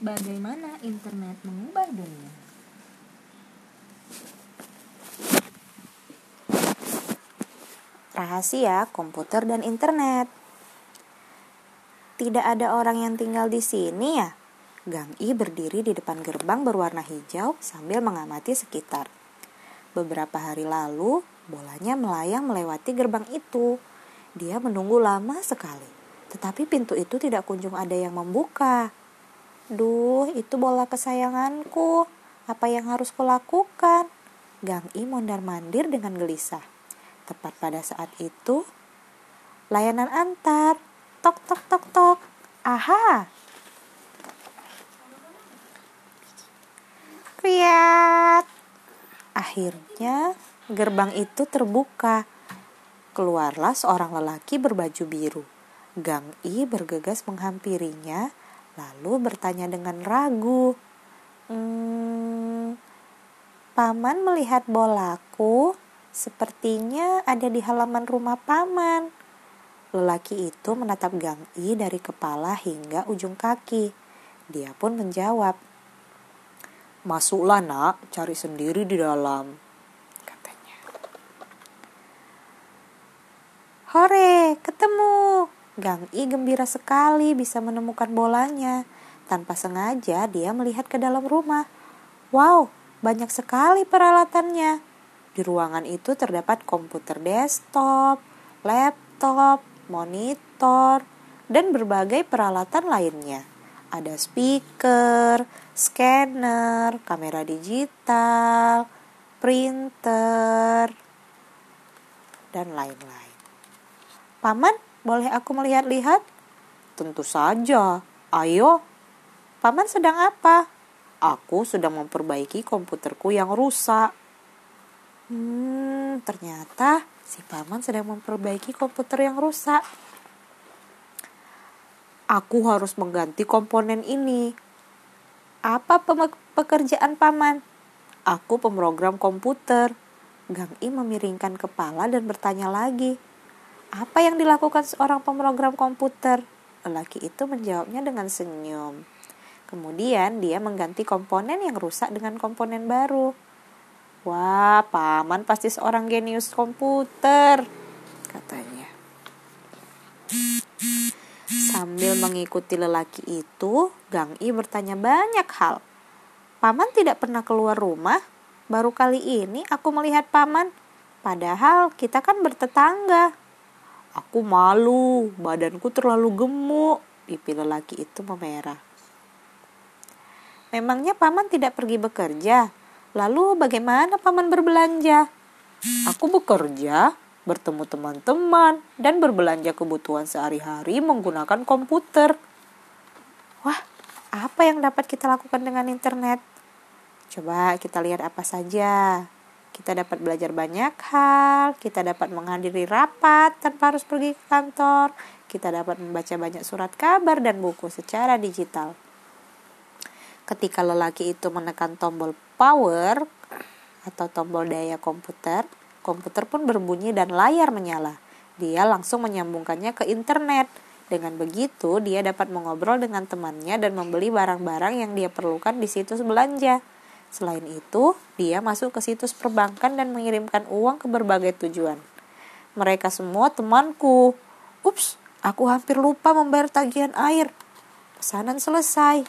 Bagaimana internet mengubah dunia? Rahasia komputer dan internet. Tidak ada orang yang tinggal di sini ya? Gang I berdiri di depan gerbang berwarna hijau sambil mengamati sekitar. Beberapa hari lalu, bolanya melayang melewati gerbang itu. Dia menunggu lama sekali, tetapi pintu itu tidak kunjung ada yang membuka. Duh, itu bola kesayanganku. Apa yang harus kulakukan? Gang I mondar-mandir dengan gelisah. Tepat pada saat itu, layanan antar. Tok, tok, tok, tok. Aha. Kriat. Akhirnya, gerbang itu terbuka. Keluarlah seorang lelaki berbaju biru. Gang I bergegas menghampirinya lalu bertanya dengan ragu. Hmm, paman melihat bolaku, sepertinya ada di halaman rumah paman. Lelaki itu menatap Gang I dari kepala hingga ujung kaki. Dia pun menjawab, Masuklah nak, cari sendiri di dalam, katanya. Hore, ketemu, Gang I gembira sekali bisa menemukan bolanya. Tanpa sengaja dia melihat ke dalam rumah. Wow, banyak sekali peralatannya. Di ruangan itu terdapat komputer desktop, laptop, monitor, dan berbagai peralatan lainnya. Ada speaker, scanner, kamera digital, printer, dan lain-lain. Paman, boleh aku melihat-lihat? Tentu saja. Ayo. Paman sedang apa? Aku sedang memperbaiki komputerku yang rusak. Hmm, ternyata si paman sedang memperbaiki komputer yang rusak. Aku harus mengganti komponen ini. Apa pekerjaan paman? Aku pemrogram komputer. Gang I memiringkan kepala dan bertanya lagi. Apa yang dilakukan seorang pemrogram komputer? Lelaki itu menjawabnya dengan senyum. Kemudian dia mengganti komponen yang rusak dengan komponen baru. Wah, paman pasti seorang genius komputer, katanya. Sambil mengikuti lelaki itu, Gang I bertanya banyak hal. Paman tidak pernah keluar rumah. Baru kali ini aku melihat paman. Padahal kita kan bertetangga. Aku malu, badanku terlalu gemuk. Pipi lelaki itu memerah. Memangnya paman tidak pergi bekerja? Lalu bagaimana paman berbelanja? Aku bekerja, bertemu teman-teman, dan berbelanja kebutuhan sehari-hari menggunakan komputer. Wah, apa yang dapat kita lakukan dengan internet? Coba kita lihat apa saja. Kita dapat belajar banyak hal, kita dapat menghadiri rapat tanpa harus pergi ke kantor, kita dapat membaca banyak surat kabar dan buku secara digital. Ketika lelaki itu menekan tombol power atau tombol daya komputer, komputer pun berbunyi dan layar menyala. Dia langsung menyambungkannya ke internet. Dengan begitu, dia dapat mengobrol dengan temannya dan membeli barang-barang yang dia perlukan di situs belanja. Selain itu, dia masuk ke situs perbankan dan mengirimkan uang ke berbagai tujuan. Mereka semua temanku. Ups, aku hampir lupa membayar tagihan air. Pesanan selesai.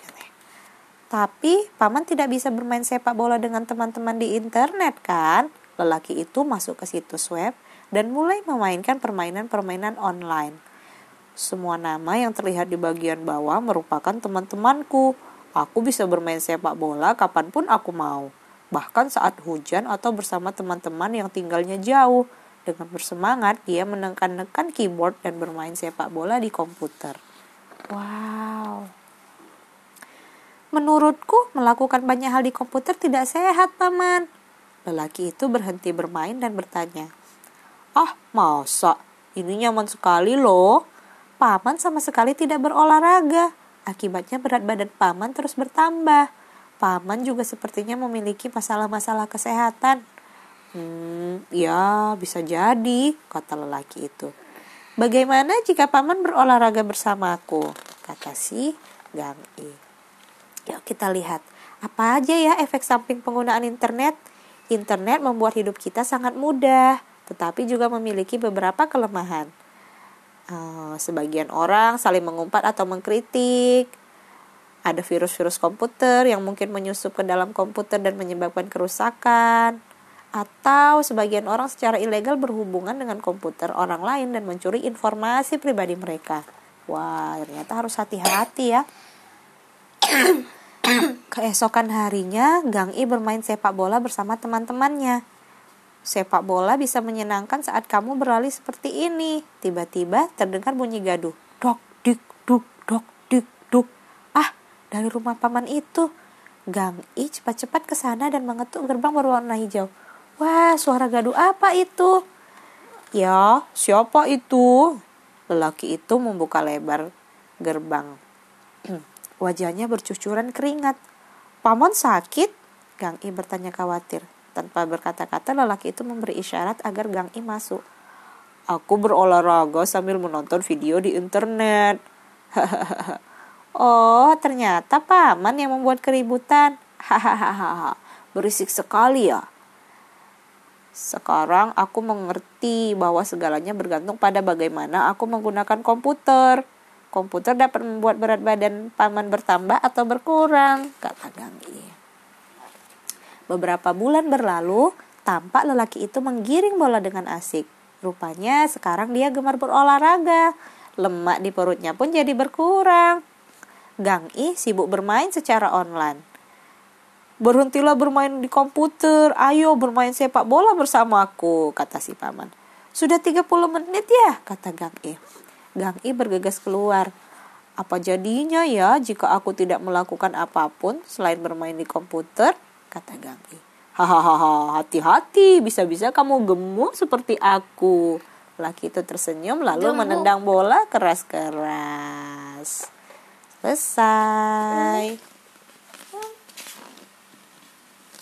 Tapi, paman tidak bisa bermain sepak bola dengan teman-teman di internet kan? Lelaki itu masuk ke situs web dan mulai memainkan permainan-permainan online. Semua nama yang terlihat di bagian bawah merupakan teman-temanku Aku bisa bermain sepak bola kapan pun aku mau, bahkan saat hujan atau bersama teman-teman yang tinggalnya jauh. Dengan bersemangat, dia menekan-nekan keyboard dan bermain sepak bola di komputer. Wow. Menurutku, melakukan banyak hal di komputer tidak sehat, Paman. Lelaki itu berhenti bermain dan bertanya, Ah, masa? Ini nyaman sekali loh. Paman sama sekali tidak berolahraga. Akibatnya berat badan paman terus bertambah. Paman juga sepertinya memiliki masalah-masalah kesehatan. Hmm, ya bisa jadi, kata lelaki itu. Bagaimana jika paman berolahraga bersamaku? Kata si Gang I. Yuk kita lihat, apa aja ya efek samping penggunaan internet? Internet membuat hidup kita sangat mudah, tetapi juga memiliki beberapa kelemahan. Uh, sebagian orang saling mengumpat atau mengkritik. Ada virus-virus komputer yang mungkin menyusup ke dalam komputer dan menyebabkan kerusakan. Atau sebagian orang secara ilegal berhubungan dengan komputer orang lain dan mencuri informasi pribadi mereka. Wah, ternyata harus hati-hati ya. Keesokan harinya, Gang I bermain sepak bola bersama teman-temannya. Sepak bola bisa menyenangkan saat kamu berlari seperti ini. Tiba-tiba terdengar bunyi gaduh. Dok, dik, duk, dok, dik, duk. Ah, dari rumah paman itu. Gang I cepat-cepat ke sana dan mengetuk gerbang berwarna hijau. Wah, suara gaduh apa itu? Ya, siapa itu? Lelaki itu membuka lebar gerbang. Wajahnya bercucuran keringat. Paman sakit? Gang I bertanya khawatir. Tanpa berkata-kata lelaki itu memberi isyarat agar Gang I masuk. Aku berolahraga sambil menonton video di internet. oh, ternyata paman yang membuat keributan. Hahaha, berisik sekali ya. Sekarang aku mengerti bahwa segalanya bergantung pada bagaimana aku menggunakan komputer. Komputer dapat membuat berat badan paman bertambah atau berkurang, kata Ganggi. Beberapa bulan berlalu, tampak lelaki itu menggiring bola dengan asik. Rupanya sekarang dia gemar berolahraga. Lemak di perutnya pun jadi berkurang. Gang I sibuk bermain secara online. Berhentilah bermain di komputer, ayo bermain sepak bola bersamaku, kata si paman. Sudah 30 menit ya, kata Gang I. Gang I bergegas keluar. Apa jadinya ya jika aku tidak melakukan apa pun selain bermain di komputer? Kata Gang I. Hahaha, hati-hati, bisa-bisa kamu gemuk seperti aku. Laki itu tersenyum lalu gemuk. menendang bola keras-keras. Selesai.